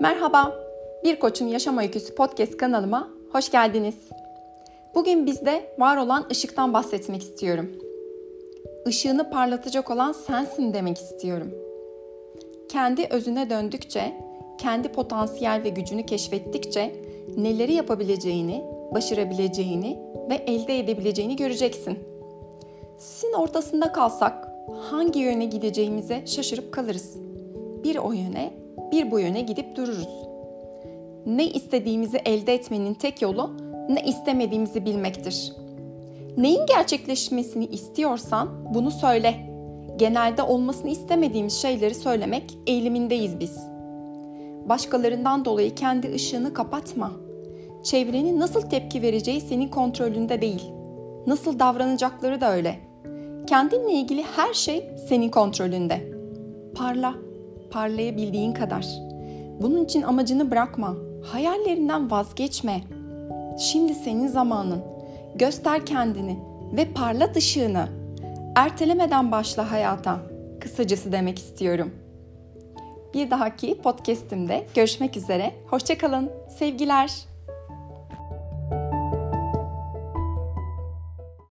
Merhaba, Bir Koç'un Yaşam Öyküsü podcast kanalıma hoş geldiniz. Bugün bizde var olan ışıktan bahsetmek istiyorum. Işığını parlatacak olan sensin demek istiyorum. Kendi özüne döndükçe, kendi potansiyel ve gücünü keşfettikçe neleri yapabileceğini, başarabileceğini ve elde edebileceğini göreceksin. Sizin ortasında kalsak hangi yöne gideceğimize şaşırıp kalırız. Bir o yöne bir bu yöne gidip dururuz. Ne istediğimizi elde etmenin tek yolu ne istemediğimizi bilmektir. Neyin gerçekleşmesini istiyorsan bunu söyle. Genelde olmasını istemediğimiz şeyleri söylemek eğilimindeyiz biz. Başkalarından dolayı kendi ışığını kapatma. Çevrenin nasıl tepki vereceği senin kontrolünde değil. Nasıl davranacakları da öyle. Kendinle ilgili her şey senin kontrolünde. Parla parlayabildiğin kadar. Bunun için amacını bırakma. Hayallerinden vazgeçme. Şimdi senin zamanın. Göster kendini ve parlat ışığını. Ertelemeden başla hayata. Kısacası demek istiyorum. Bir dahaki podcast'imde görüşmek üzere. Hoşçakalın. Sevgiler.